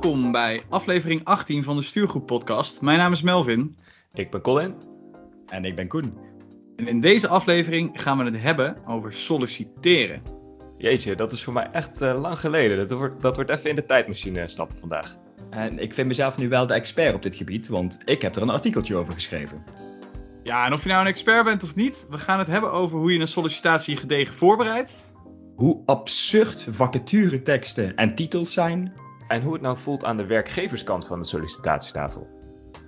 Welkom bij aflevering 18 van de Stuurgroep Podcast. Mijn naam is Melvin. Ik ben Colin. En ik ben Koen. En in deze aflevering gaan we het hebben over solliciteren. Jeetje, dat is voor mij echt uh, lang geleden. Dat wordt, dat wordt even in de tijdmachine stappen vandaag. En ik vind mezelf nu wel de expert op dit gebied, want ik heb er een artikeltje over geschreven. Ja, en of je nou een expert bent of niet, we gaan het hebben over hoe je een sollicitatie gedegen voorbereidt. Hoe absurd vacatureteksten en titels zijn. En hoe het nou voelt aan de werkgeverskant van de sollicitatietafel.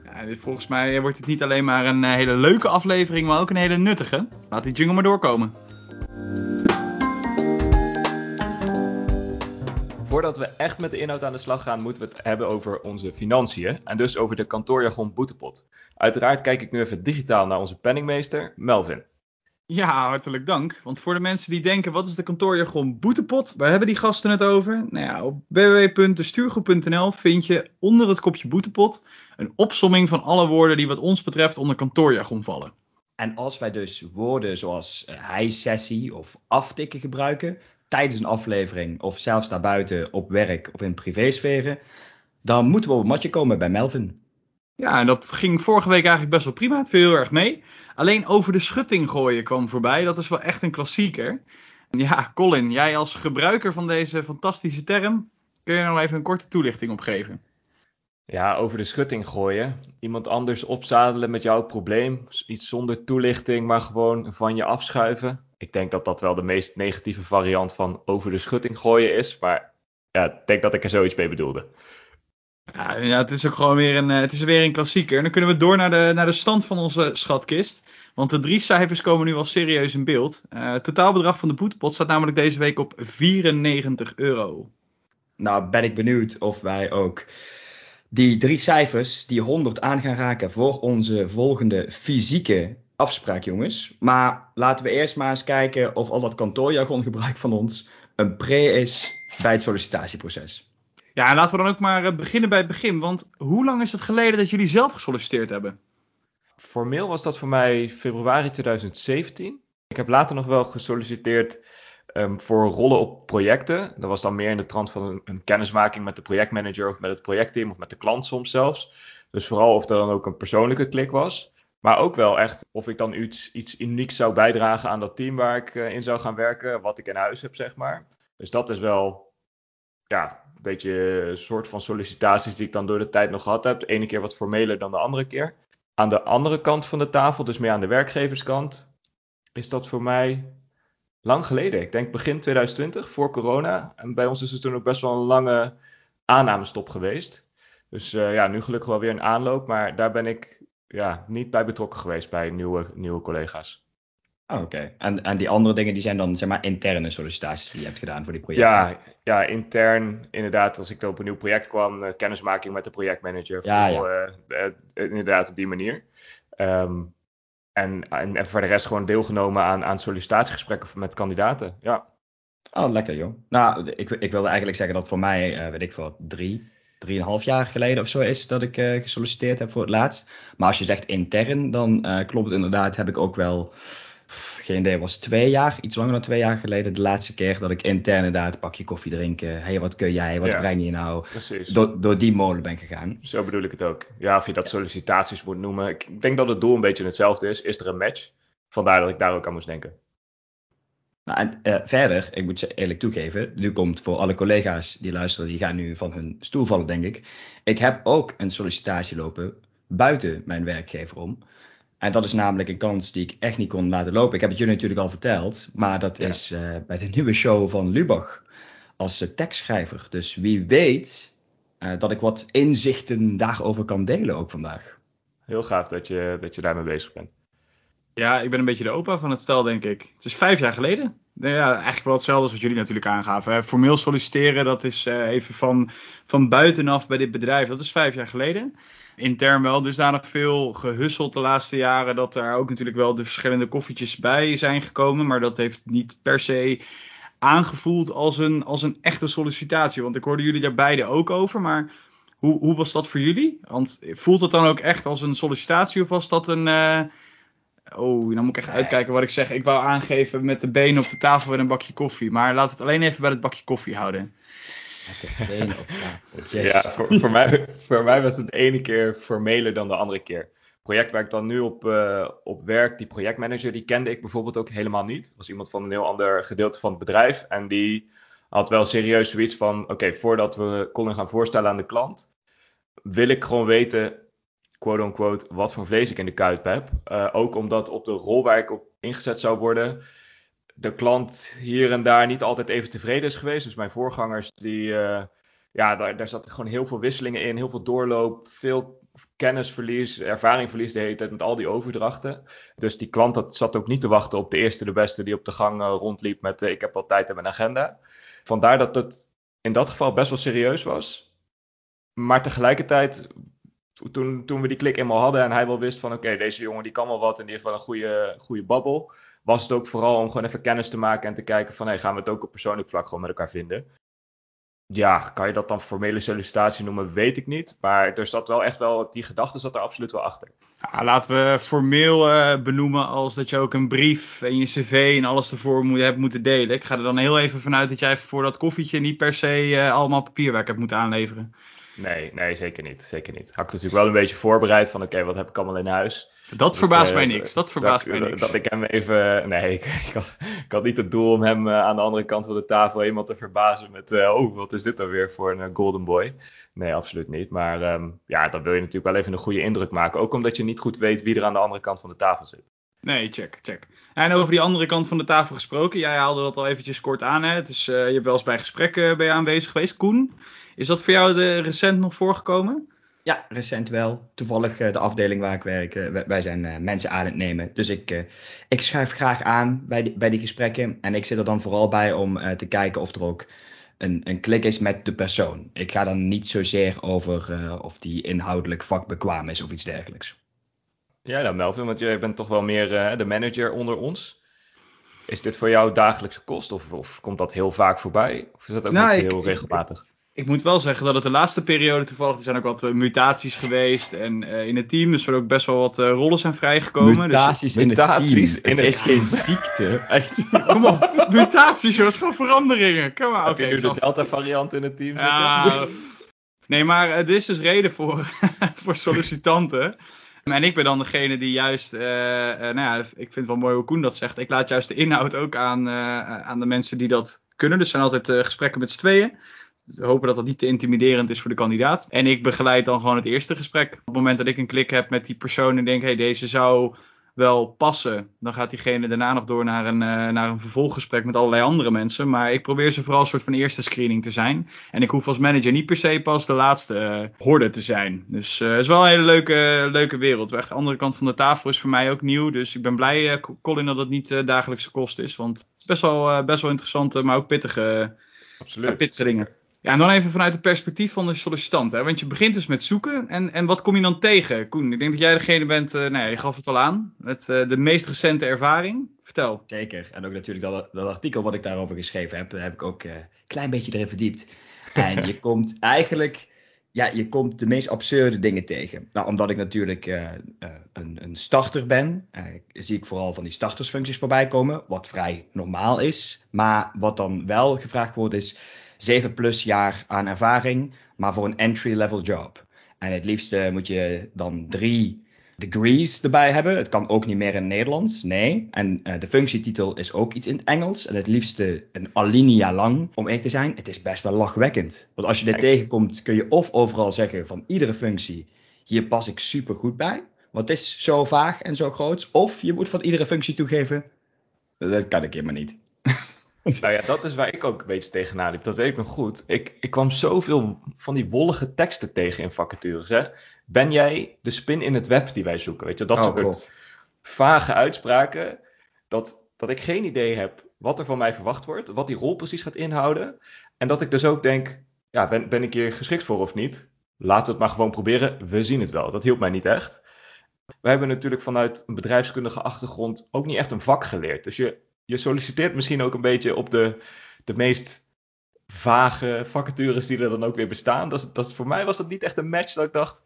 Ja, volgens mij wordt het niet alleen maar een eh, hele leuke aflevering, maar ook een hele nuttige. Laat die jingle maar doorkomen. Voordat we echt met de inhoud aan de slag gaan, moeten we het hebben over onze financiën. En dus over de kantoorjargon boetepot. Uiteraard kijk ik nu even digitaal naar onze penningmeester, Melvin. Ja, hartelijk dank. Want voor de mensen die denken, wat is de kantoorjargon boetepot? Waar hebben die gasten het over? Nou ja, op www.destuurgroep.nl vind je onder het kopje boetepot een opsomming van alle woorden die wat ons betreft onder kantoorjargon vallen. En als wij dus woorden zoals uh, hij-sessie of aftikken gebruiken tijdens een aflevering of zelfs daarbuiten op werk of in privésferen, dan moeten we op het matje komen bij Melvin. Ja, en dat ging vorige week eigenlijk best wel prima. Het viel heel erg mee. Alleen over de schutting gooien kwam voorbij. Dat is wel echt een klassieker. Ja, Colin, jij als gebruiker van deze fantastische term, kun je nog even een korte toelichting op geven? Ja, over de schutting gooien. Iemand anders opzadelen met jouw probleem. Iets zonder toelichting, maar gewoon van je afschuiven. Ik denk dat dat wel de meest negatieve variant van over de schutting gooien is. Maar ja, ik denk dat ik er zoiets mee bedoelde. Ja, ja, het is ook gewoon weer een, het is weer een klassieker. En dan kunnen we door naar de, naar de stand van onze schatkist. Want de drie cijfers komen nu wel serieus in beeld. Uh, het totaalbedrag van de boetepot staat namelijk deze week op 94 euro. Nou, ben ik benieuwd of wij ook die drie cijfers, die 100 aan gaan raken voor onze volgende fysieke afspraak, jongens. Maar laten we eerst maar eens kijken of al dat kantoorjargongebruik van ons een pre is bij het sollicitatieproces. Ja, en laten we dan ook maar beginnen bij het begin. Want hoe lang is het geleden dat jullie zelf gesolliciteerd hebben? Formeel was dat voor mij februari 2017. Ik heb later nog wel gesolliciteerd um, voor rollen op projecten. Dat was dan meer in de trant van een, kennismaking met de projectmanager of met het projectteam of met de klant soms zelfs. Dus vooral of er dan ook een persoonlijke klik was. Maar ook wel echt of ik dan iets, iets unieks zou bijdragen aan dat team waar ik uh, in zou gaan werken. Wat ik in huis heb, zeg maar. Dus dat is wel ja, beetje een soort van sollicitaties die ik dan door de tijd nog gehad heb. De ene keer wat formeler dan de andere keer. Aan de andere kant van de tafel, dus meer aan de werkgeverskant, is dat voor mij lang geleden. Ik denk begin 2020, voor corona. En bij ons is het toen ook best wel een lange aannamestop geweest. Dus uh, ja, nu gelukkig wel weer een aanloop. Maar daar ben ik ja, niet bij betrokken geweest bij nieuwe, nieuwe collega's. Oh, Oké, okay. en, en die andere dingen die zijn dan zeg maar interne sollicitaties die je hebt gedaan voor die projecten? Ja, ja intern inderdaad. Als ik op een nieuw project kwam, uh, kennismaking met de projectmanager. Ja. Uh, uh, inderdaad op die manier. Um, en, en, en, voor de rest gewoon deelgenomen aan, aan sollicitatiegesprekken met kandidaten. Ja. Oh, lekker joh. Nou, ik, ik wilde eigenlijk zeggen dat voor mij, weet ik veel, drie, drieënhalf jaar geleden of zo is dat ik gesolliciteerd heb voor het laatst. Maar als je zegt intern, dan klopt het inderdaad, heb ik ook wel geen idee, was twee jaar, iets langer dan twee jaar geleden, de laatste keer dat ik intern inderdaad een pakje koffie drinken. hey, wat kun jij, wat ja, breng je nou? Precies. Door, door die molen ben gegaan. Zo bedoel ik het ook. Ja, of je dat sollicitaties moet noemen. Ik denk dat het doel een beetje hetzelfde is. Is er een match? Vandaar dat ik daar ook aan moest denken. Nou, en uh, verder, ik moet ze eerlijk toegeven, nu komt voor alle collega's die luisteren, die gaan nu van hun stoel vallen, denk ik. Ik heb ook een sollicitatie lopen buiten mijn werkgever om. En dat is namelijk een kans die ik echt niet kon laten lopen. Ik heb het jullie natuurlijk al verteld, maar dat ja. is uh, bij de nieuwe show van Lubach als uh, tekstschrijver. Dus wie weet uh, dat ik wat inzichten daarover kan delen ook vandaag. Heel gaaf dat je, dat je daarmee bezig bent. Ja, ik ben een beetje de opa van het stel, denk ik. Het is vijf jaar geleden. Ja, eigenlijk wel hetzelfde als wat jullie natuurlijk aangaven. Formeel solliciteren, dat is even van, van buitenaf bij dit bedrijf. Dat is vijf jaar geleden intern wel dusdanig veel gehusseld de laatste jaren. Dat er ook natuurlijk wel de verschillende koffietjes bij zijn gekomen. Maar dat heeft niet per se aangevoeld als een, als een echte sollicitatie. Want ik hoorde jullie daar beide ook over. Maar hoe, hoe was dat voor jullie? Want voelt het dan ook echt als een sollicitatie of was dat een. Uh... Oh, dan moet ik echt uitkijken wat ik zeg. Ik wou aangeven met de benen op de tafel en een bakje koffie. Maar laat het alleen even bij het bakje koffie houden. Op. Yes. Ja, voor, voor, mij, voor mij was het de ene keer formeler dan de andere keer. Het project waar ik dan nu op, eh, op werk, die projectmanager, die kende ik bijvoorbeeld ook helemaal niet. Dat was iemand van een heel ander gedeelte van het bedrijf. En die had wel serieus zoiets van: oké, voordat we Colin gaan voorstellen aan de klant, wil ik gewoon weten, quote unquote, wat voor vlees ik in de kuip heb. Eh, ook omdat op de rol waar ik op ingezet zou worden, de klant hier en daar niet altijd even tevreden is geweest. Dus mijn voorgangers, die, eh, ja, daar, daar zat gewoon heel veel wisselingen in, heel veel doorloop, veel kennisverlies, ervaringverlies de hele tijd met al die overdrachten. Dus die klant dat zat ook niet te wachten op de eerste, de beste die op de gang uh, rondliep met ik heb al tijd in mijn agenda. Vandaar dat het in dat geval best wel serieus was. Maar tegelijkertijd, toen, toen we die klik eenmaal hadden en hij wel wist van oké, deze jongen die kan wel wat en die heeft wel een goede, goede babbel, was het ook vooral om gewoon even kennis te maken en te kijken van hey, gaan we het ook op persoonlijk vlak gewoon met elkaar vinden. Ja, kan je dat dan formele sollicitatie noemen, weet ik niet. Maar er zat wel echt wel, die gedachte zat er absoluut wel achter. Ja, laten we formeel uh, benoemen als dat je ook een brief en je cv en alles ervoor moet, hebt moeten delen. Ik ga er dan heel even vanuit dat jij voor dat koffietje niet per se uh, allemaal papierwerk hebt moeten aanleveren. Nee, nee, zeker niet. Zeker niet. Had ik natuurlijk wel een beetje voorbereid van oké, wat heb ik allemaal in huis. Dat verbaast mij niks. Dat verbaast dat, mij niks. Dat ik hem even. Nee, ik, ik, had, ik had niet het doel om hem uh, aan de andere kant van de tafel iemand te verbazen met. Uh, oh, wat is dit dan weer voor een Golden Boy? Nee, absoluut niet. Maar um, ja, dan wil je natuurlijk wel even een goede indruk maken. Ook omdat je niet goed weet wie er aan de andere kant van de tafel zit. Nee, check, check. En over die andere kant van de tafel gesproken. Jij haalde dat al eventjes kort aan. Hè? Dus je hebt wel eens bij gesprekken bij aanwezig geweest. Koen, is dat voor jou de, recent nog voorgekomen? Ja, recent wel. Toevallig uh, de afdeling waar ik werk, uh, wij zijn uh, mensen aan het nemen. Dus ik, ik schuif graag aan bij die, bij die gesprekken. En ik zit er dan vooral bij om te kijken of er ook een, een klik is met de persoon. Ik ga dan niet zozeer over of die inhoudelijk vakbekwaam is of iets dergelijks. Ja, nou Melvin, want jij bent toch wel meer de manager onder ons. Is dit voor jou dagelijkse kost of, of komt dat heel vaak voorbij? Of is dat ook nou, niet heel ik, regelmatig? Ik, moet wel zeggen dat het de laatste periode toevallig, er zijn ook wat uh, mutaties geweest en uh, in het team, dus er ook best wel wat uh, rollen zijn vrijgekomen. Mutaties dus, in mutaties het team. het is geen ziekte. Echt. Kom op, mutaties jongens, gewoon veranderingen. Kom maar. Heb okay, je nu de delta variant in het team zitten? Ja, nee, maar het is dus reden voor, voor sollicitanten. En ik ben dan degene die juist, nou ja, ik vind het wel mooi hoe Koen dat zegt. Ik laat juist de inhoud ook aan, aan de mensen die dat kunnen. Dus er zijn altijd gesprekken met z'n tweeën hopen dat dat niet te intimiderend is voor de kandidaat. En ik begeleid dan gewoon het eerste gesprek. Op het moment dat ik een klik heb met die persoon en denk, hey, deze zou wel passen, dan gaat diegene daarna nog door naar een, uh, naar een vervolggesprek met allerlei andere mensen. Maar ik probeer ze vooral een soort van eerste screening te zijn. En ik hoef als manager niet per se pas de laatste uh, horde te zijn. Dus uh, het is wel een hele leuke, leuke wereld. De andere kant van de tafel is voor mij ook nieuw. Dus ik ben blij, Colin, dat het niet dagelijkse kost is. Want het is best wel, best wel interessante, maar ook pittige, Absoluut. pittige dingen. Ja, en dan even vanuit het perspectief van de sollicitant. Hè? Want je begint dus met zoeken. En, en wat kom je dan tegen, Koen? Ik denk dat jij degene bent, uh, nou ja, je gaf het al aan, met uh, de meest recente ervaring. Vertel. Zeker. En ook natuurlijk dat, dat artikel wat ik daarover geschreven heb, heb ik ook een uh, klein beetje erin verdiept. En je komt eigenlijk, ja, je komt de meest absurde dingen tegen. Nou, omdat ik natuurlijk een, een, starter ben, zie ik vooral van die startersfuncties voorbij komen, wat vrij normaal is. Maar wat dan wel gevraagd wordt is 7 plus jaar aan ervaring, maar voor een entry-level job. En het liefste moet je dan drie degrees erbij hebben. Het kan ook niet meer in Nederlands, nee. En uh, de functietitel is ook iets in het Engels. En het liefste een alinea lang, om eerlijk te zijn. Het is best wel lachwekkend. Want als je dit tegenkomt, kun je of overal zeggen van iedere functie, hier pas ik super goed bij. Want het is zo vaag en zo groot. Of je moet van iedere functie toegeven, dat kan ik helemaal niet. Nou ja, dat is waar ik ook een beetje tegenaan liep. Dat weet ik nog goed. Ik, ik kwam zoveel van die wollige teksten tegen in vacatures. Hè? Ben jij de spin in het web die wij zoeken? Weet je, dat oh, soort vage uitspraken. Dat, dat ik geen idee heb wat er van mij verwacht wordt. Wat die rol precies gaat inhouden. En dat ik dus ook denk, ja, ben, ben ik hier geschikt voor of niet? Laten we het maar gewoon proberen. We zien het wel. Dat hielp mij niet echt. We hebben natuurlijk vanuit een bedrijfskundige achtergrond ook niet echt een vak geleerd. Dus je, je solliciteert misschien ook een beetje op de, de meest vage vacatures die er dan ook weer bestaan. Dat, dat, voor mij was dat niet echt een match dat ik dacht,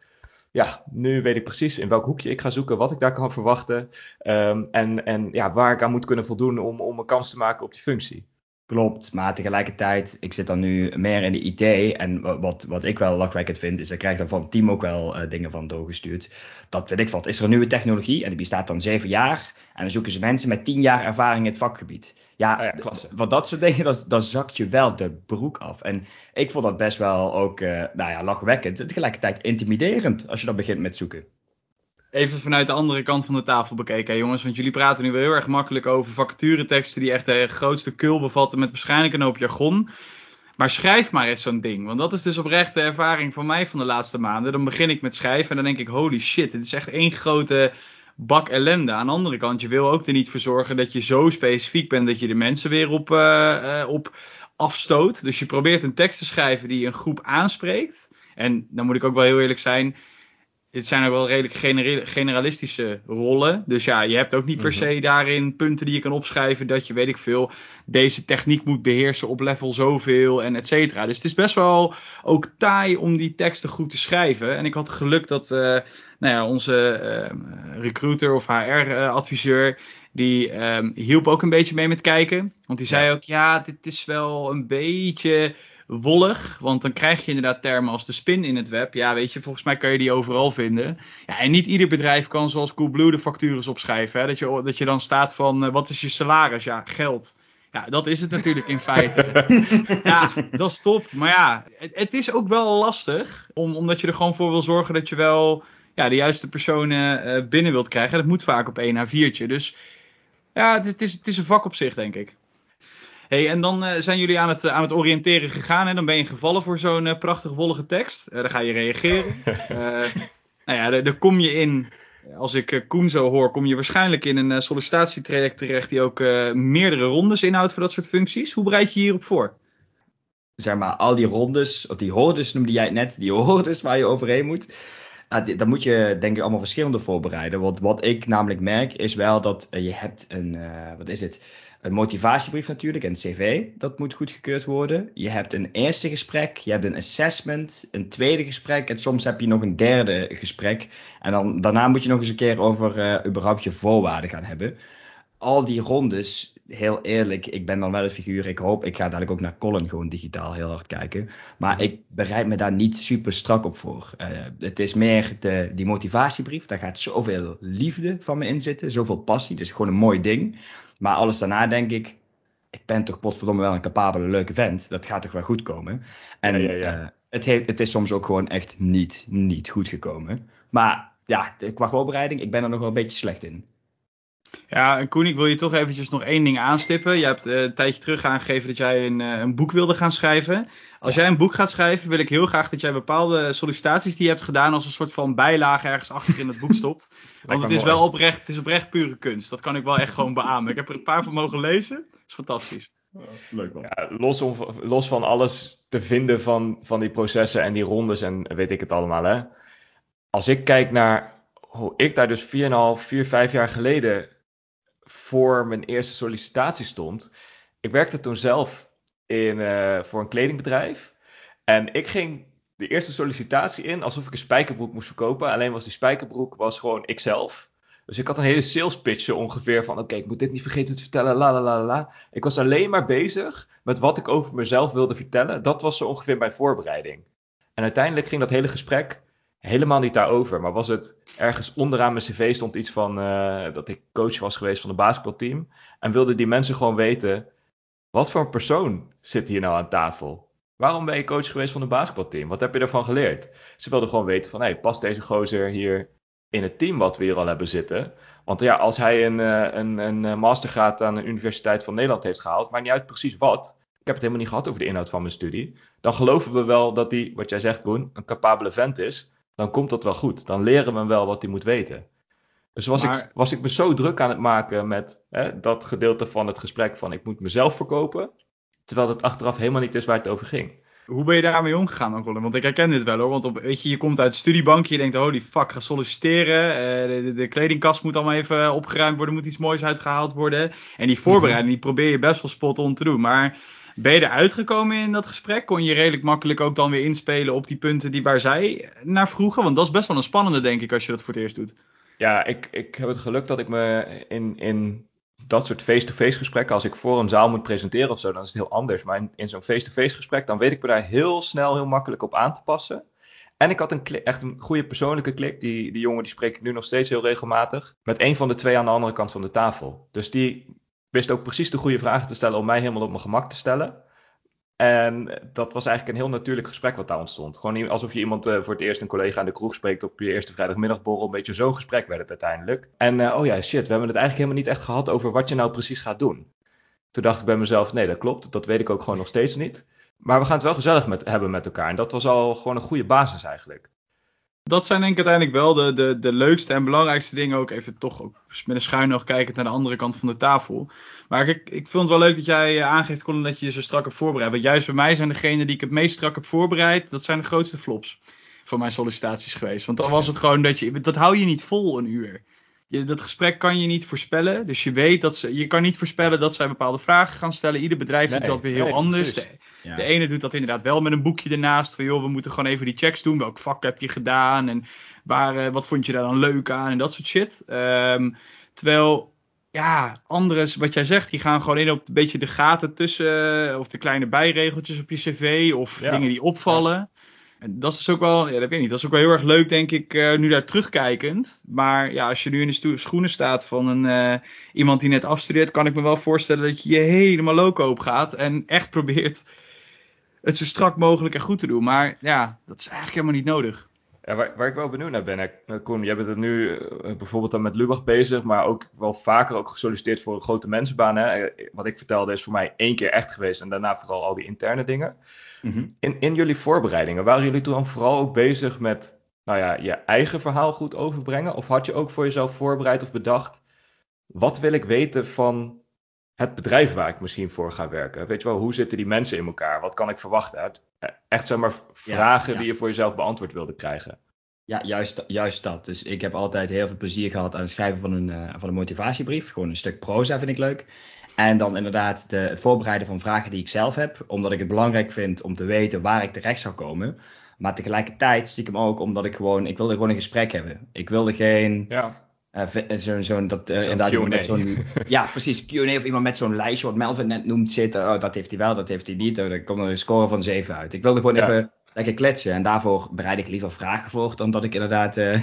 ja, nu weet ik precies in welk hoekje ik ga zoeken, wat ik daar kan verwachten um, en, en ja, waar ik aan moet kunnen voldoen om, om een kans te maken op die functie. Klopt, maar tegelijkertijd, ik zit dan nu meer in de IT. En wat, wat ik wel lachwekkend vind, is ik krijg dan van het team ook wel uh, dingen van doorgestuurd. Dat weet ik wat. Is er een nieuwe technologie en die bestaat dan zeven jaar. En dan zoeken ze mensen met tien jaar ervaring in het vakgebied. Ja, oh ja wat dat soort dingen, dan zakt je wel de broek af. En ik vond dat best wel ook, uh, nou ja, lachwekkend. En tegelijkertijd intimiderend als je dan begint met zoeken even vanuit de andere kant van de tafel bekeken, jongens. Want jullie praten nu wel heel erg makkelijk over vacatureteksten die echt de grootste kul bevatten met waarschijnlijk een hoop jargon. Maar schrijf maar eens zo'n ding. Want dat is dus oprecht de ervaring van mij van de laatste maanden. Dan begin ik met schrijven en dan denk ik, holy shit, het is echt één grote bak ellende. Aan de andere kant, je wil ook er niet voor zorgen dat je zo specifiek bent dat je de mensen weer op, uh, op afstoot. Dus je probeert een tekst te schrijven die een groep aanspreekt. En dan moet ik ook wel heel eerlijk zijn dit zijn ook wel redelijk generalistische rollen. Dus ja, je hebt ook niet per mhm. se daarin punten die je kan opschrijven dat je, weet ik veel, deze techniek moet beheersen op level zoveel en et cetera. Dus het is best wel ook taai om die teksten goed te schrijven. En ik had geluk dat uh, nou ja, onze uh, recruiter of HR-adviseur, die um, hielp ook een beetje mee met kijken. Want die zei ook, ja, dit is wel een beetje wollig. Want dan krijg je inderdaad termen als de spin in het web. Ja, weet je, volgens mij kan je die overal vinden. Ja, en niet ieder bedrijf kan zoals Coolblue de factures opschrijven. Hè? Dat, je, dat je dan staat van, uh, wat is je salaris? Ja, geld. Ja, dat is het natuurlijk in feite. ja, dat is top. Maar ja, het, het, is ook wel lastig. Om, omdat je er gewoon voor wil zorgen dat je wel ja, de juiste personen uh, binnen wilt krijgen. Dat moet vaak op 1 A4'tje. Dus ja, het, is, het is een vak op zich, denk ik. Hey, en dan uh, zijn jullie aan het, uh, aan het oriënteren gegaan en dan ben je gevallen voor zo'n uh, prachtig wollige tekst. dan ga je reageren. nou ja, daar kom je in, als ik Koen zo hoor, kom je waarschijnlijk in een sollicitatietraject terecht die ook meerdere rondes inhoudt voor dat soort functies. Hoe bereid je hierop voor? Zeg maar, al die rondes, of die hordes noemde jij het net, die hordes waar je overheen moet. Uh, dan moet je denk ik allemaal verschillende voorbereiden. Want wat ik namelijk merk is wel dat je hebt een, wat is het, een motivatiebrief natuurlijk, een cv, dat moet goedgekeurd worden. Je hebt een eerste gesprek, je hebt een assessment, een tweede gesprek en soms heb je nog een derde gesprek. En dan, daarna moet je nog eens een keer over uh, überhaupt je voorwaarden gaan hebben. Al die rondes, heel eerlijk, ik ben dan wel een figuur. Ik hoop, ik ga dadelijk ook naar Colin gewoon digitaal heel hard kijken. Maar ik bereid me daar niet super strak op voor. Uh, het is meer de, die motivatiebrief, daar gaat zoveel liefde van me in zitten, zoveel passie. Dus gewoon een mooi ding. Maar alles daarna denk ik, ik ben toch potverdomme wel een capabele, leuke vent. Dat gaat toch wel goed komen. En ja, ja, ja. Uh, het, heeft, het is soms ook gewoon echt niet, niet goed gekomen. Maar ja, qua voorbereiding, ik ben er nog wel een beetje slecht in. Ja, Koen, ik wil je toch eventjes nog één ding aanstippen. Je hebt uh, een tijdje terug aangegeven dat jij een, uh, een boek wilde gaan schrijven. Als jij een boek gaat schrijven, wil ik heel graag dat jij bepaalde sollicitaties die je hebt gedaan als een soort van bijlage ergens achter in het boek stopt. Want het is wel oprecht, het is oprecht pure kunst. Dat kan ik wel echt gewoon beamen. Ik heb er een paar van mogen lezen. Dat is fantastisch. leuk man. Ja, los, om, los van alles te vinden van, van die processen en die rondes en weet ik het allemaal. Hè. Als ik kijk naar hoe ik daar dus 4,5, 4, 5 jaar geleden voor mijn eerste sollicitatie stond. Ik werkte toen zelf in, uh, voor een kledingbedrijf. En ik ging de eerste sollicitatie in alsof ik een spijkerbroek moest verkopen. Alleen was die spijkerbroek was gewoon ikzelf. Dus ik had een hele sales pitch ongeveer van oké, ik moet dit niet vergeten te vertellen, la la la la. Ik was alleen maar bezig met wat ik over mezelf wilde vertellen. Dat was zo ongeveer mijn voorbereiding. En uiteindelijk ging dat hele gesprek helemaal niet daarover. Maar was het ergens onderaan mijn cv stond iets van uh, dat ik coach was geweest van een basketbalteam. En wilden die mensen gewoon weten, wat voor een persoon zit hier nou aan tafel? Waarom ben je coach geweest van een basketbalteam? Wat heb je ervan geleerd? Ze wilden gewoon weten van, hey, past deze gozer hier in het team wat we hier al hebben zitten? Want ja, als hij een, uh, een, een eh, mastergraad aan de Universiteit van Nederland heeft gehaald, maakt niet uit precies wat. Ik heb het de. Dan dan komt dat wel goed. Dan leren we hem wel wat hij moet weten. Dus was, ik, was ik me zo druk aan het maken met hè, dat gedeelte van het gesprek van ik moet mezelf verkopen, terwijl het achteraf helemaal niet is waar het over ging. Hoe ben je daarmee omgegaan ook wel? Want ik herken dit wel hoor. Want op, weet je, je komt uit het studiebankje, je denkt, oh die fuck, ga solliciteren. Uh, de, de, kledingkast moet allemaal even opgeruimd worden, moet iets moois uitgehaald worden. En die voorbereiding, die probeer je best wel spot on te doen. Maar ben je eruit in dat gesprek? Kon je redelijk makkelijk ook dan weer inspelen op die punten die waar zij naar vroegen? Want dat is best wel een spannende, denk ik, als je dat voor het eerst doet. Ja, ik, ik heb het geluk dat ik me in, in dat soort face-to-face gesprekken, als ik voor een zaal moet presenteren of zo, dan is het heel anders. Maar in, in zo'n face-to-face gesprek, dan weet ik me daar heel snel, heel makkelijk op aan te passen. En ik had een echt een goede persoonlijke klik. Die, die jongen die spreek ik nu nog steeds heel regelmatig. Met een van de twee aan de andere kant van de tafel. Dus die wist ook precies de goede vragen te stellen om mij helemaal op mijn gemak te stellen. En dat was eigenlijk een heel natuurlijk gesprek wat daar ontstond. Gewoon alsof je iemand uh, voor het eerst een collega aan de kroeg spreekt op je eerste vrijdagmiddagborrel. Een beetje zo'n gesprek werd het uiteindelijk. En uh, oh ja, shit, we hebben het eigenlijk helemaal niet echt gehad over wat je nou precies gaat doen. Toen dacht ik bij mezelf, nee, dat klopt. Dat weet ik ook gewoon nog steeds niet. Maar we gaan het wel gezellig met, hebben met elkaar. En dat was al gewoon een goede basis eigenlijk. Dat zijn denk ik uiteindelijk wel de, de, de leukste en belangrijkste dingen. Ook even toch ook met een schuin nog kijken naar de andere kant van de tafel. Maar ik, ik vind het wel leuk dat jij eh, aangeeft, dat je je zo strak hebt voorbereid. Want juist bij mij zijn degenen die ik het meest strak heb voorbereid, dat zijn de grootste flops van mijn sollicitaties geweest. Want dan was het gewoon dat je, dat hou je niet vol een uur je, dat gesprek kan je niet voorspellen. Dus je weet dat ze, je kan niet voorspellen dat zij bepaalde vragen gaan stellen. Ieder bedrijf doet dat weer heel anders. De, de, ene doet dat inderdaad wel met een boekje ernaast. Van joh, we moeten gewoon even die checks doen. Welk vak heb je gedaan? En waar, eh, wat vond je daar dan leuk aan? En dat soort shit. Um, terwijl, ja, anderen, wat jij zegt, die gaan gewoon in op een beetje de gaten tussen. Eh, of de kleine bijregeltjes op je cv. Of dingen die opvallen. En dat is ook wel, ja, dat weet ik niet. Dat is ook wel heel erg leuk, denk ik, uh, nu daar terugkijkend. Maar ja, als je nu in de schoenen staat van een, uh, iemand die net afstudeert, kan ik me wel voorstellen dat je je helemaal loco op gaat. En echt probeert het zo strak mogelijk en goed te doen. Maar ja, dat is eigenlijk helemaal niet nodig. Waar, waar ik wel benieuwd naar ben, Koen, jij bent er nu uh, bijvoorbeeld dan met Lubach bezig, maar ook wel vaker ook gesolliciteerd voor een grote mensenbaan. Hè? Wat ik vertelde is voor mij één keer echt geweest en daarna vooral al die interne dingen. Mhm. in, in jullie voorbereidingen, waren jullie toen vooral ook bezig met nou ja, je eigen verhaal goed overbrengen? Of had je ook voor jezelf voorbereid of bedacht, wat wil ik weten van het bedrijf waar ik misschien voor ga werken? Weet je wel, hoe zitten die mensen in elkaar? Wat kan ik verwachten? Echt zeg maar vragen die je voor jezelf beantwoord wilde krijgen. Ja, juist, juist dat. Dus ik heb altijd heel veel plezier gehad aan het schrijven van een, uh, van een motivatiebrief. Gewoon een stuk proza vind ik leuk. En dan inderdaad de, het voorbereiden van vragen die ik zelf heb, omdat ik het belangrijk vind om te weten waar ik terecht zou komen. Maar tegelijkertijd stiekem ook omdat ik gewoon, ik wilde gewoon een gesprek hebben. Ik wilde geen, ja. Uh, zo'n, zo'n, dat, uh, inderdaad, met zo'n, ja, precies, Q&A of iemand met zo'n lijstje, wat Melvin net noemt, zitten. Oh, dat heeft hij wel, dat heeft hij niet. Oh, dan komt er een score van 7 uit. Ik wilde gewoon even lekker kletsen. En daarvoor bereid ik liever vragen voor, dan dat ik inderdaad uh,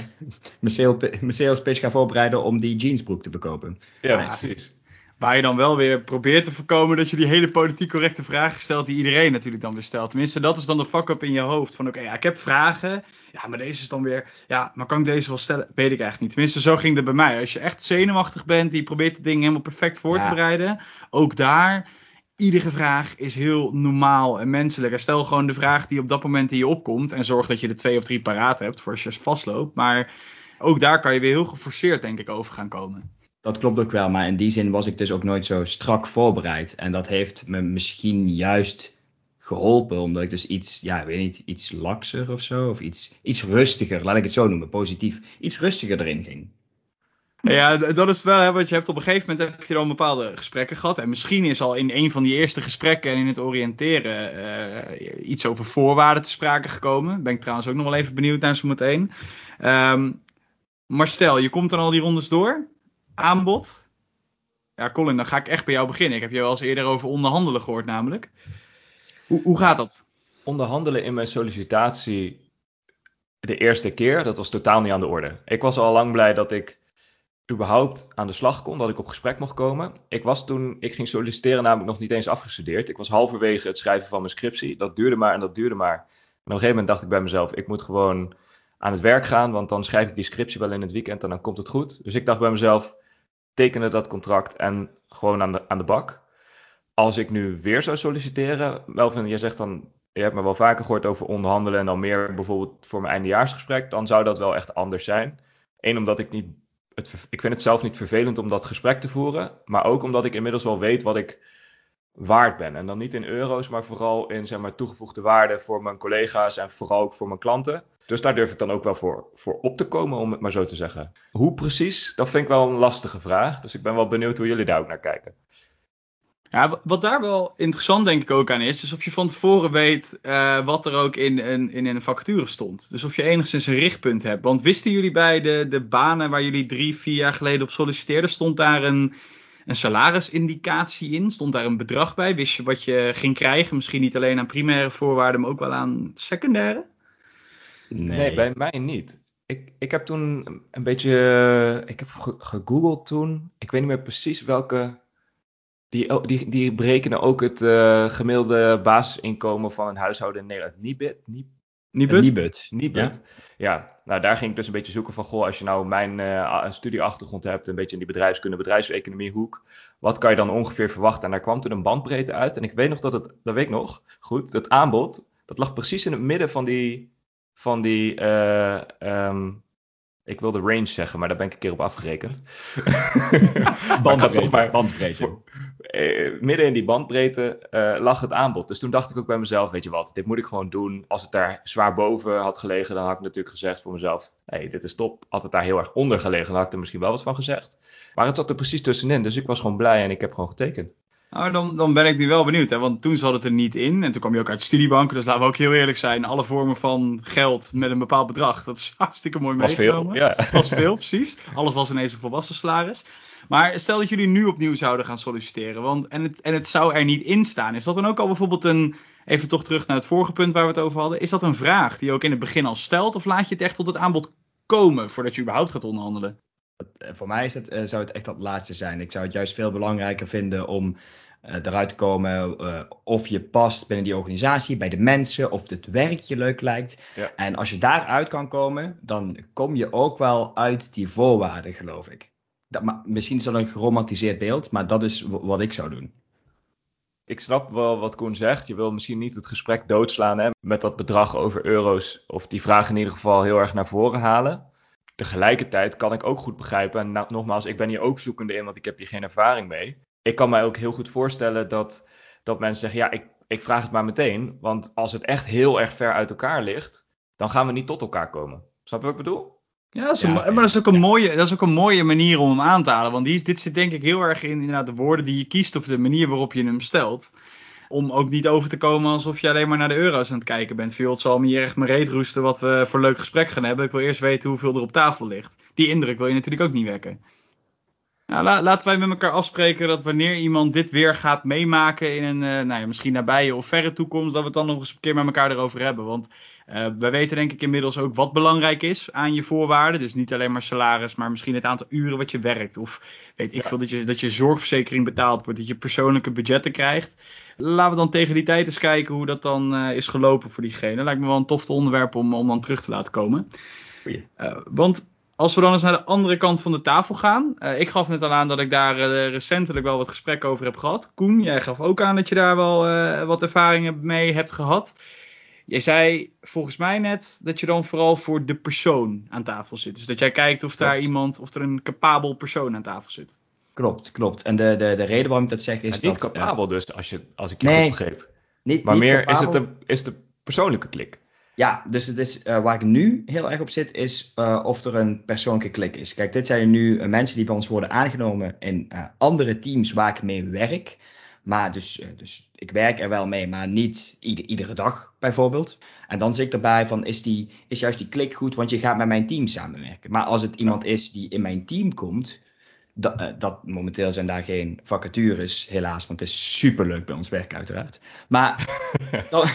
mijn sales pitch ga voorbereiden om die jeansbroek te verkopen. Ja, precies. Waar je dan wel weer probeert te voorkomen dat je die hele politiek correcte vragen stelt die iedereen natuurlijk dan weer stelt. Tenminste, dat is dan de fuck-up in je hoofd. Van oké, ja, ik heb vragen. Ja, maar deze is dan weer. Ja, maar kan ik deze wel stellen? Weet ik eigenlijk niet. Tenminste, zo ging het bij mij. Als je echt zenuwachtig bent, die probeert het ding helemaal perfect voor te bereiden. Ook daar, iedere vraag is heel normaal en menselijk. En stel gewoon de vraag die op dat moment in je opkomt. En zorg dat je er twee of drie paraat hebt voor als je vastloopt. Maar ook daar kan je weer heel geforceerd, denk ik, over gaan komen. Dat klopt ook wel, maar in die zin was ik dus ook nooit zo strak voorbereid. En dat heeft me misschien juist geholpen, omdat ik dus iets, ja, weet niet, iets lakser of zo, of iets, iets rustiger, laat ik het zo noemen, positief, iets rustiger erin ging. Ja, dat is wel, hè, want je hebt op een gegeven moment heb je dan bepaalde gesprekken gehad. En misschien is al in een van die eerste gesprekken en in het oriënteren uh, iets over voorwaarden te sprake gekomen. Ben ik trouwens ook nog wel even benieuwd naar zo meteen. Um, maar stel, je komt dan al die rondes door aanbod. Ja, Colin, dan ga ik echt bij jou beginnen. Ik heb je wel eens eerder over onderhandelen gehoord, namelijk. Hoe, hoe gaat dat? Onderhandelen in mijn sollicitatie de eerste keer, dat was totaal niet aan de orde. Ik was al lang blij dat ik überhaupt aan de slag kon, dat ik op gesprek mocht komen. Ik was toen ik ging solliciteren namelijk nog niet eens afgestudeerd. Ik was halverwege het schrijven van mijn scriptie. Dat duurde maar en dat duurde maar. En op een gegeven moment dacht ik bij mezelf, ik moet gewoon aan het werk gaan, want dan schrijf ik die scriptie wel in het weekend en dan komt het goed. Dus ik dacht bij mezelf, tekenen dat contract en gewoon aan de, aan de bak. Als ik nu weer zou solliciteren, Melvin, jij zegt dan, je hebt me wel vaker gehoord over onderhandelen en dan meer bijvoorbeeld voor mijn eindejaarsgesprek, dan zou dat wel echt anders zijn. Eén, omdat ik niet, het, ik vind het zelf niet vervelend om dat gesprek te voeren, maar ook omdat ik inmiddels wel weet wat ik waard ben. En dan niet in euro's, maar vooral in zeg maar, toegevoegde waarde voor mijn collega's en vooral ook voor mijn klanten. Dus daar durf ik dan ook wel voor, voor op te komen, om het maar zo te zeggen. Hoe precies, dat vind ik wel een lastige vraag. Dus ik ben wel benieuwd hoe jullie daar ook naar kijken. Ja, wat daar wel interessant denk ik ook aan is, is of je van tevoren weet uh, wat er ook in, in, in een vacature stond. Dus of je enigszins een richtpunt hebt. Want wisten jullie bij de, de banen waar jullie drie, vier jaar geleden op solliciteerden, stond daar een, een salarisindicatie in? Stond daar een bedrag bij? Wist je wat je ging krijgen? Misschien niet alleen aan primaire voorwaarden, maar ook wel aan secundaire? Nee, nee bij mij niet. Ik, ik heb toen een beetje. Ik heb gegoogeld toen. Ik weet niet meer precies welke. Die, die, die berekenen ook het uh, gemiddelde basisinkomen van een huishouden in Nederland. Nibud? Nibud? Nibud. Nibud. Ja. ja, nou daar ging ik dus een beetje zoeken van, goh, als je nou mijn uh, studieachtergrond hebt, een beetje in die bedrijfskunde, bedrijfseconomie hoek, wat kan je dan ongeveer verwachten? En daar kwam toen een bandbreedte uit. En ik weet nog dat het, dat weet ik nog, goed, het aanbod, dat lag precies in het midden van die, van die uh, um, ik wilde range zeggen, maar daar ben ik een keer op afgerekend. bandbreedte. maar, bandbreedte. Voor, eh, midden in die bandbreedte uh, lag het aanbod. Dus toen dacht ik ook bij mezelf, weet je wat, dit moet ik gewoon doen. Als het daar zwaar boven had gelegen, dan had ik natuurlijk gezegd voor mezelf, hey, dit is top. Had het daar heel erg onder gelegen, dan had ik er misschien wel wat van gezegd. Maar het zat er precies tussenin, dus ik was gewoon blij en ik heb gewoon getekend. Nou, dan, dan ben ik nu wel benieuwd, hè? want toen zat het er niet in. En toen kwam je ook uit studiebanken, dus laten we ook heel eerlijk zijn. Alle vormen van geld met een bepaald bedrag, dat is hartstikke mooi was meegenomen. Veel, ja. Was veel, precies. Alles was ineens een volwassen salaris. Maar stel dat jullie nu opnieuw zouden gaan solliciteren, want, en, het, en het zou er niet in staan. Is dat dan ook al bijvoorbeeld een, even toch terug naar het vorige punt waar we het over hadden. Is dat een vraag die je ook in het begin al stelt, of laat je het echt tot het aanbod komen voordat je überhaupt gaat onderhandelen? Voor mij is het, zou het echt dat laatste zijn. Ik zou het juist veel belangrijker vinden om uh, eruit te komen of je past binnen die organisatie, bij de mensen, of het werk je leuk lijkt. Ja. En als je daaruit kan komen, dan kom je ook wel uit die voorwaarden, geloof ik. Dat, maar, misschien is dat een geromantiseerd beeld, maar dat is wat ik zou doen. Ik snap wel wat Koen zegt. Je wil misschien niet het gesprek doodslaan hè, met dat bedrag over euro's, of die vraag in ieder geval heel erg naar voren halen. Tegelijkertijd kan ik ook goed begrijpen, en nou, nogmaals, ik ben hier ook zoekende in, want ik heb hier geen ervaring mee ik kan mij ook heel goed voorstellen dat, dat mensen zeggen: ja, ik, ik vraag het maar meteen. Want als het echt heel erg ver uit elkaar ligt, dan gaan we niet tot elkaar komen. Snap je wat ik bedoel? Ja, dat is een, ja, maar dat is, ook een mooie, dat is ook een mooie manier om hem aan te halen. Want die, dit zit denk ik heel erg in inderdaad, de woorden die je kiest of de manier waarop je hem stelt. Om ook niet over te komen alsof je alleen maar naar de euro's aan het kijken bent. Veel, het zal me hier echt mijn reet roesten wat we voor leuk gesprek gaan hebben. Ik wil eerst weten hoeveel er op tafel ligt. Die indruk wil je natuurlijk ook niet wekken. Nou, laten wij met elkaar afspreken dat wanneer iemand dit weer gaat meemaken in een uh, nou ja, misschien nabije of verre toekomst, dat we het dan nog eens een keer met elkaar erover hebben. Want uh, wij weten denk ik inmiddels ook wat belangrijk is aan je voorwaarden. Dus niet alleen maar salaris, maar misschien het aantal uren wat je werkt. Of weet ik ja. veel, dat je, dat je zorgverzekering betaald wordt, dat je persoonlijke budgetten krijgt. Laten we dan tegen die tijd eens kijken hoe dat dan uh, is gelopen voor diegene. Lijkt me wel een tof onderwerp om, om dan terug te laten komen. want als we dan eens naar de andere kant van de tafel gaan. Uh, ik gaf net al aan dat ik daar uh, recentelijk wel wat gesprekken over heb gehad. Koen, jij gaf ook aan dat je daar wel uh, wat ervaringen mee hebt gehad. Jij zei volgens mij net dat je dan vooral voor de persoon aan tafel zit. Dus dat jij kijkt of daar klopt. iemand, of er een capabel persoon aan tafel zit. Klopt, klopt. En de, de, de reden waarom ik dat zeg is niet dat... capabel dus, als, je, als ik je nee, goed begreep. Niet, maar niet meer capabel. is het, de, is de persoonlijke klik. Ja, dus het is, uh, waar ik nu heel erg op zit, is uh, of er een persoonlijke klik is. Kijk, dit zijn nu uh, mensen die bij ons worden aangenomen in andere teams waar ik mee werk. Maar dus, dus ik werk er wel mee, maar niet ieder, iedere dag bijvoorbeeld. En dan zit ik erbij van, is, die, is juist die klik goed, want je gaat met mijn team samenwerken. Maar als het iemand is die in mijn team komt, dat, dat, momenteel zijn daar geen vacatures, helaas, want het is superleuk bij ons werk uiteraard. Maar dan,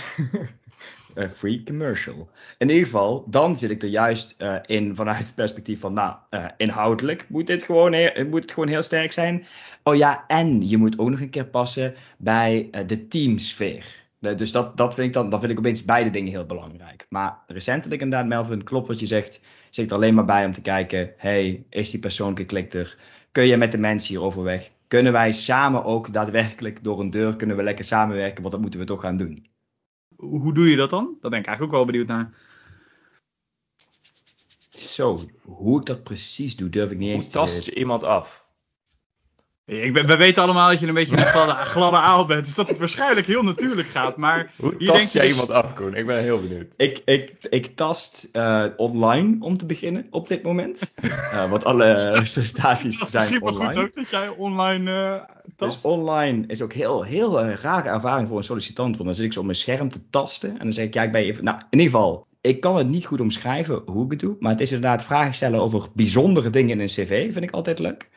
free commercial. In ieder geval, dan zit ik er juist uh, in vanuit het perspectief van, nou, uh, inhoudelijk moet dit gewoon heel, moet het gewoon heel sterk zijn. Oh ja, en je moet ook nog een keer passen bij de teamsfeer. dus dat, dat, vind ik dan, dan vind ik opeens beide dingen heel belangrijk. Maar recentelijk inderdaad, Melvin, klopt wat je zegt. Zit er alleen maar bij om te kijken, hey, is die persoon geklikt er? Kun je met de mensen hier overweg? Kunnen wij samen ook daadwerkelijk door een deur, kunnen we lekker samenwerken? Want dat moeten we toch gaan doen hoe doe je dat dan? Daar ben ik eigenlijk ook wel benieuwd naar. Zo, hoe ik dat precies doe, durf ik niet hoe eens te tast je iemand af? Ik, we, we weten allemaal dat je een beetje een gladde, gladde aal bent, dus dat het waarschijnlijk heel natuurlijk gaat. Maar hoe hier tast jij dus... iemand af, Koen? Ik ben heel benieuwd. Ik, ik, ik tast uh, online om te beginnen op dit moment. uh, want alle sollicitaties zijn online. goed ook dat jij online uh, tast. Dus online is ook heel, heel rare ervaring voor een sollicitant. Want dan zit ik zo op mijn scherm te tasten en dan zeg ik, ja, ik ben even... Nou, in ieder geval, ik kan het niet goed omschrijven hoe ik het doe. Maar het is inderdaad vragen stellen over bijzondere dingen in een cv, vind ik altijd leuk.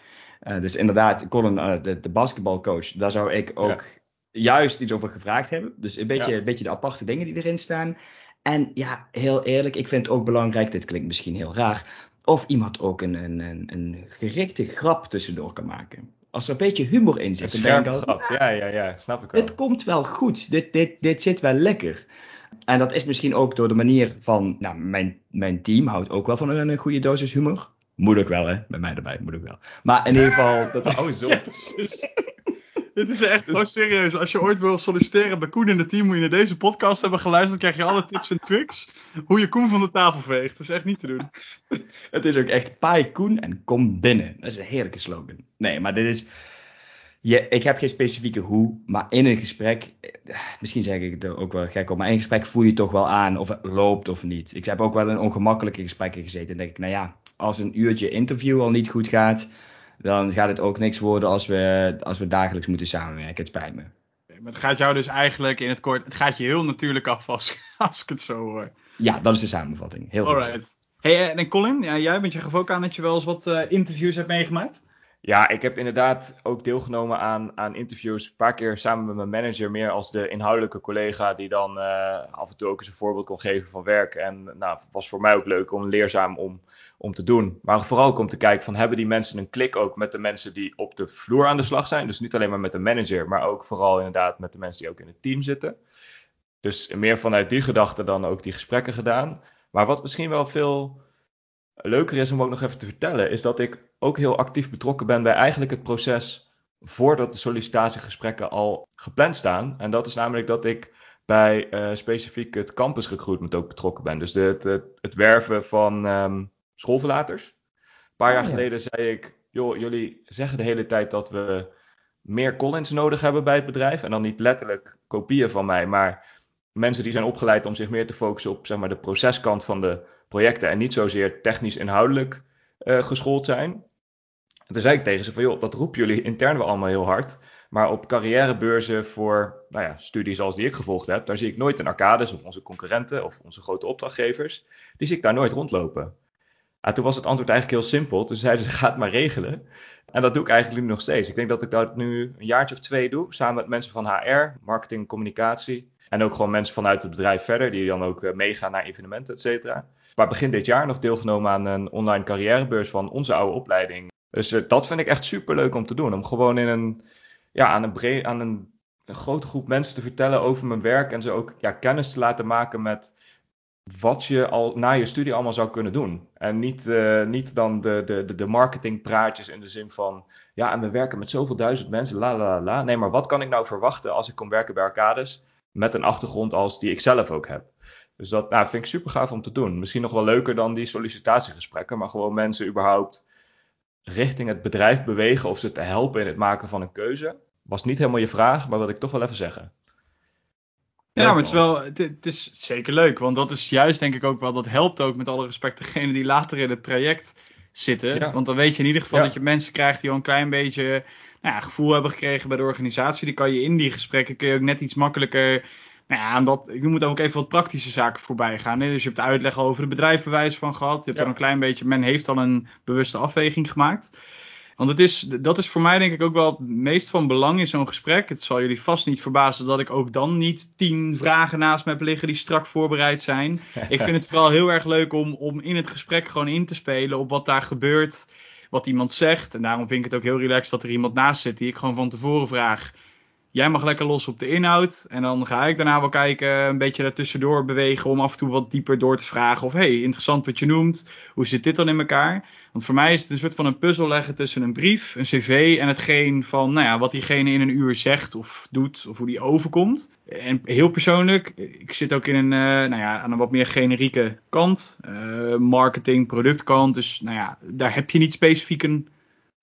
Eh, dus inderdaad, Colin, uh, de, de basketbalcoach, daar zou ik ook juist iets over gevraagd hebben. Dus een beetje, een beetje de aparte dingen die erin staan. En ja, heel eerlijk, ik vind het ook belangrijk, dit klinkt misschien heel raar, of iemand ook een, een, een, een gerichte grap tussendoor kan maken. Als er een beetje humor in zit, dan denk ik grap. Ja, ja, ja, snap ik wel. Dit komt wel goed, dit, dit, dit zit wel lekker. En dat is misschien ook door de manier van, nou, mijn, mijn team houdt ook wel van een, een goede dosis humor. Moet ik wel, hè? Bij mij erbij, moet ik wel. Maar in ieder geval... Dat... Oh, zo. Dit is echt gewoon serieus. Als je ooit wil solliciteren bij Koen in het team, moet je naar deze podcast hebben geluisterd. Dan krijg je alle tips en tricks hoe je Koen van de tafel veegt. Dat is echt niet te doen. Het is ook echt paai Koen en kom binnen. Dat is een heerlijke slogan. Nee, maar dit is... Je, ik heb geen specifieke hoe, maar in een gesprek, misschien zeg ik het ook wel gek op, maar in een gesprek voel je toch wel aan of het loopt of niet. Ik heb ook wel in ongemakkelijke gesprekken gezeten en denk ik, nou ja, als een uurtje interview al niet goed gaat, dan gaat het ook niks worden als we, als we dagelijks moeten samenwerken. Het spijt me. Maar het gaat jou dus eigenlijk in het kort, het gaat je heel natuurlijk af als, als ik het zo hoor. Ja, dat is de samenvatting. Heel goed. Alright. Hey, eh, en Colin, ja, jij bent je gaf ook aan dat je wel eens wat uh, interviews hebt meegemaakt? Ja, ik heb inderdaad ook deelgenomen aan, aan interviews. Een paar keer samen met mijn manager, meer als de inhoudelijke collega, die dan uh, af en toe ook eens een voorbeeld kon geven van werk. En nou, was voor mij ook leuk om leerzaam om om te doen. Maar vooral ook om te kijken van hebben die mensen een klik ook met de mensen die op de vloer aan de slag zijn. Dus niet alleen maar met de manager, maar ook vooral inderdaad met de mensen die ook in het team zitten. Dus meer vanuit die gedachte dan ook die gesprekken gedaan. Maar wat misschien wel veel leuker is om ook nog even te vertellen, is dat ik ook heel actief betrokken ben bij eigenlijk het proces voordat de sollicitatiegesprekken al gepland staan. En dat is namelijk dat ik bij uh, specifiek het campus recruitment ook betrokken ben. Dus de, het, het, het werven van um, schoolverlaters. Een paar jaar oh, geleden zei ik, joh, jullie zeggen de hele tijd dat we meer Collins nodig hebben bij het bedrijf. En dan niet letterlijk kopieën van mij, maar mensen die zijn opgeleid om zich meer te focussen op zeg maar, de proceskant van de projecten. En niet zozeer technisch inhoudelijk uh, geschoold zijn. En toen zei ik tegen ze van, joh, dat roepen jullie intern wel allemaal heel hard. Maar op carrièrebeurzen voor nou ja, studies zoals die ik gevolgd heb, daar zie ik nooit een Arcades of onze concurrenten of onze grote opdrachtgevers. Die zie ik daar nooit rondlopen. Ja, toen was het antwoord eigenlijk heel simpel. Toen zeiden ze, ga het maar regelen. En dat doe ik eigenlijk nu nog steeds. Ik denk dat ik dat nu een jaartje of twee doe, samen met mensen van HR, marketing, communicatie. En ook gewoon mensen vanuit het bedrijf verder, die dan ook eh, meegaan naar evenementen, et cetera. Maar begin dit jaar nog deelgenomen aan een online carrièrebeurs van onze oude opleiding. Dus uh, dat vind ik echt super leuk om te doen. Om gewoon in een, ja, aan, een, aan een, grote groep mensen te vertellen over mijn werk. En ze ook ja, kennis te laten maken met wat je al na je studie allemaal zou kunnen doen. En niet, uh, niet dan de, de, de marketingpraatjes in de zin van, ja, en we werken met zoveel duizend mensen, la la la. Nee, maar wat kan ik nou verwachten als ik kom werken bij Arcades met een achtergrond als die ik zelf ook heb? Dus dat nou, vind ik super gaaf om te doen. Misschien nog wel leuker dan die sollicitatiegesprekken, maar gewoon mensen überhaupt richting het bedrijf bewegen of ze te helpen in het maken van een keuze. Was niet helemaal je vraag, maar wil ik toch wel even zeggen. Ja, maar het is wel, het, is zeker leuk, want dat is juist denk ik ook wel, dat helpt ook met alle respect degene die later in het traject zitten. Want dan weet je in ieder geval dat je mensen krijgt die al een klein beetje nou ja, gevoel hebben gekregen bij de organisatie. Die kan je in die gesprekken kun je ook net iets makkelijker, nou ja, ik moet ook even wat praktische zaken voorbij gaan. Hè? Dus je hebt uitleg over het bedrijfbewijs van gehad. Je hebt er een klein beetje, men heeft al een bewuste afweging gemaakt. Want het is, dat is voor mij denk ik ook wel het meest van belang in zo'n gesprek. Het zal jullie vast niet verbazen dat ik ook dan niet tien vragen naast me heb liggen die strak voorbereid zijn. ik vind het vooral heel erg leuk om, om in het gesprek gewoon in te spelen op wat daar gebeurt, wat iemand zegt. En daarom vind ik het ook heel relaxed dat er iemand naast zit die ik gewoon van tevoren vraag Jij mag lekker los op de inhoud. En dan ga ik daarna wel kijken, een beetje daartussendoor bewegen. Om af en toe wat dieper door te vragen. Of hey, interessant wat je noemt. Hoe zit dit dan in elkaar? Want voor mij is het een soort van een puzzel leggen tussen een brief, een cv en hetgeen van, nou ja, wat diegene in een uur zegt of doet. Of hoe die overkomt. En heel persoonlijk, ik zit ook in een, uh, nou ja, aan een wat meer generieke kant. Uh, marketing, productkant. Dus nou ja, daar heb je niet specifiek een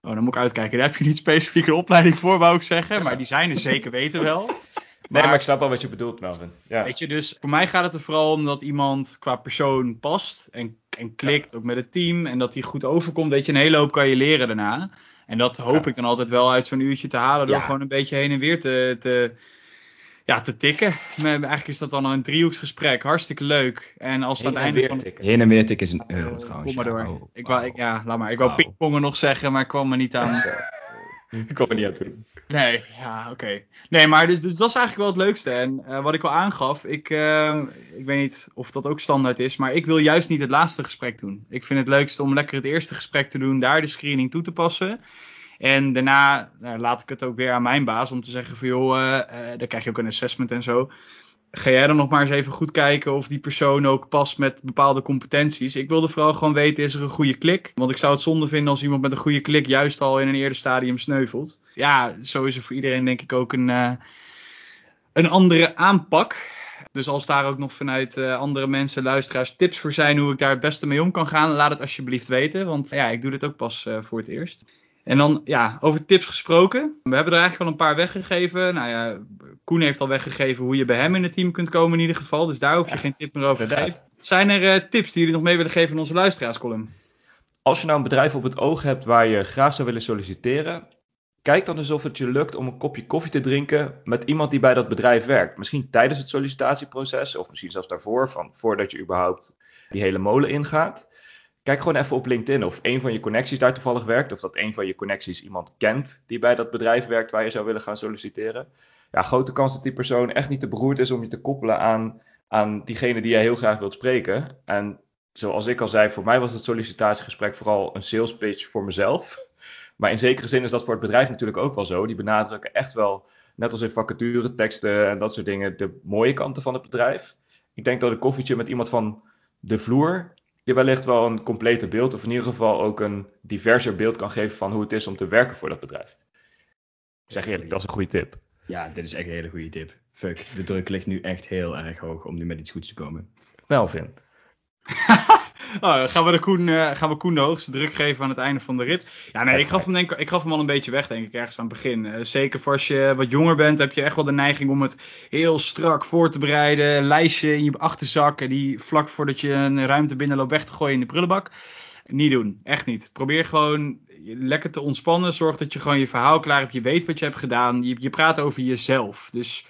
Oh, dan moet ik uitkijken. Daar heb je niet specifiek een opleiding voor, wou ik zeggen. Maar die zijn er zeker weten wel. Maar, nee, maar ik snap wel wat je bedoelt, Melvin. Ja. Weet je, dus voor mij gaat het er vooral om dat iemand qua persoon past. En, en klikt, ook met het team. En dat hij goed overkomt. Weet je, een hele hoop kan je leren daarna. En dat hoop ik dan altijd wel uit zo'n uurtje te halen. Door gewoon een beetje heen en weer te, te ja, te tikken. Eigenlijk is dat dan een driehoeksgesprek. Hartstikke leuk. En als het einde van... Tikken. Heen en weer tikken is een euro trouwens. Kom maar door. Oh, ik wou, ik, ja, laat maar. Ik wou pingpongen nog zeggen, maar ik kwam er niet aan. Ik kom er niet aan toe. Nee, ja, oké. Nee, maar dus, dus dat is eigenlijk wel het leukste. En eh, wat ik al aangaf, ik, eh, ik weet niet of dat ook standaard is, maar ik wil juist niet het laatste gesprek doen. Ik vind het leukste om lekker het eerste gesprek te doen, daar de screening toe te passen. En daarna nou, laat ik het ook weer aan mijn baas om te zeggen van joh, eh, dan krijg je ook een assessment en zo. Ga jij dan nog maar eens even goed kijken of die persoon ook past met bepaalde competenties? Ik wilde vooral gewoon weten, is er een goede klik? Want ik zou het zonde vinden als iemand met een goede klik juist al in een eerder stadium sneuvelt. Ja, zo is er voor iedereen denk ik ook een, eh, een andere aanpak. Dus als daar ook nog vanuit andere mensen, luisteraars, tips voor zijn hoe ik daar het beste mee om kan gaan, laat het alsjeblieft weten. Want ja, ik doe dit ook pas voor het eerst. En dan, ja, over tips gesproken. We hebben er eigenlijk al een paar weggegeven. Nou ja, Koen heeft al weggegeven hoe je bij hem in het team kunt komen in ieder geval. Dus daar hoef je Ja, geen tip meer over te geven. Zijn er eh, tips die jullie nog mee willen geven aan onze luisteraarscolumn? Als je nou een bedrijf op het oog hebt waar je graag zou willen solliciteren, kijk dan eens of het je lukt om een kopje koffie te drinken met iemand die bij dat bedrijf werkt. Misschien tijdens het sollicitatieproces of misschien zelfs daarvoor, van, voordat je überhaupt die hele molen ingaat. Kijk gewoon even op LinkedIn of een van je connecties daar toevallig werkt, of dat een van je connecties iemand kent die bij dat bedrijf werkt waar je zou willen gaan solliciteren. Ja, grote kans dat die persoon echt niet te beroerd is om je te koppelen aan, aan diegene die jij heel graag wilt spreken. En zoals ik al zei, voor mij was het sollicitatiegesprek vooral een sales pitch voor mezelf. Maar in zekere zin is dat voor het bedrijf natuurlijk ook wel zo. Die benadrukken echt wel, net als in vacatureteksten en dat soort dingen, de mooie kanten van het bedrijf. Ik denk dat een koffietje met iemand van de vloer je wellicht wel een completer beeld, of in ieder geval ook een diverser beeld kan geven van hoe het is om te werken voor dat bedrijf. Ik zeg eerlijk, dat is een goede tip. Ja, dit is echt een hele goede tip. Fuck, de druk ligt nu echt heel erg hoog om nu met iets goeds te komen. Melvin. Dan gaan we, de Koen, eh, gaan we Koen de hoogste druk geven aan het einde van de rit. Ja, nee, ik gaf, hem, denk, ik- ik gaf hem al een beetje weg, denk ik, ergens aan het begin. Eh, zeker voor als je wat jonger bent, heb je echt wel de neiging om het heel strak voor te bereiden. Een lijstje in je achterzak en die vlak voordat je een ruimte binnenloopt weg te gooien in de prullenbak. Niet doen, echt niet. Probeer gewoon lekker te ontspannen. Zorg dat je gewoon je verhaal klaar hebt. Je weet wat je hebt gedaan. Je, je praat over jezelf. Dus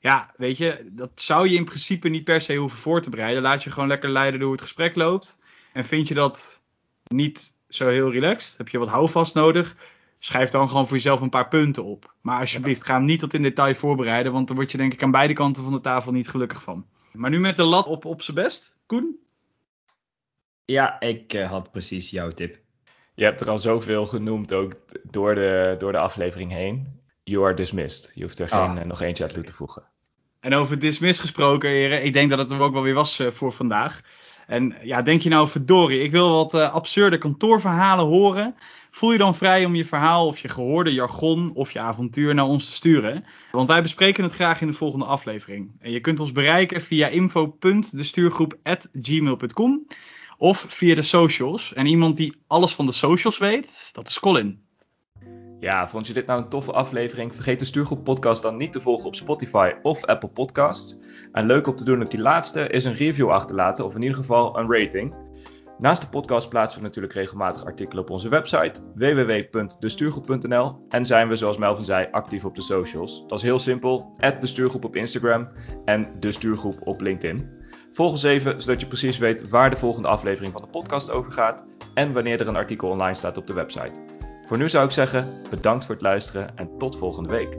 ja, weet je, dat zou je in principe niet per se hoeven voor te bereiden. Laat je gewoon lekker leiden door hoe het gesprek loopt. En vind je dat niet zo heel relaxed? Heb je wat houvast nodig? Schrijf dan gewoon voor jezelf een paar punten op. Maar alsjeblieft, ga hem niet tot in detail voorbereiden. Want dan word je denk ik aan beide kanten van de tafel niet gelukkig van. Maar nu met de lat op, op zijn best. Koen? Ja, ik eh, had precies jouw tip. Je hebt er al zoveel genoemd ook door de, door de aflevering heen. You are dismissed. Je hoeft er Ah. geen, eh, nog eentje aan toe te voegen. En over dismiss gesproken, heren. Ik denk dat het er ook wel weer was eh, voor vandaag. En ja, denk je nou, verdorie, ik wil wat eh, absurde kantoorverhalen horen. Voel je dan vrij om je verhaal of je gehoorde jargon of je avontuur naar ons te sturen. Want wij bespreken het graag in de volgende aflevering. En je kunt ons bereiken via info.destuurgroep.gmail.com of via de socials. En iemand die alles van de socials weet, dat is Colin. Ja, vond je dit nou een toffe aflevering? Vergeet de Stuurgroep Podcast dan niet te volgen op Spotify of Apple Podcasts. En leuk om te doen op die laatste is een review achterlaten of in ieder geval een rating. Naast de podcast plaatsen we natuurlijk regelmatig artikelen op onze website www.destuurgroep.nl en zijn we zoals Melvin zei actief op de socials. Dat is heel simpel, de Stuurgroep op Instagram en de Stuurgroep op LinkedIn. Volg ons even zodat je precies weet waar de volgende aflevering van de podcast over gaat en wanneer er een artikel online staat op de website. Voor nu zou ik zeggen, bedankt voor het luisteren en tot volgende week.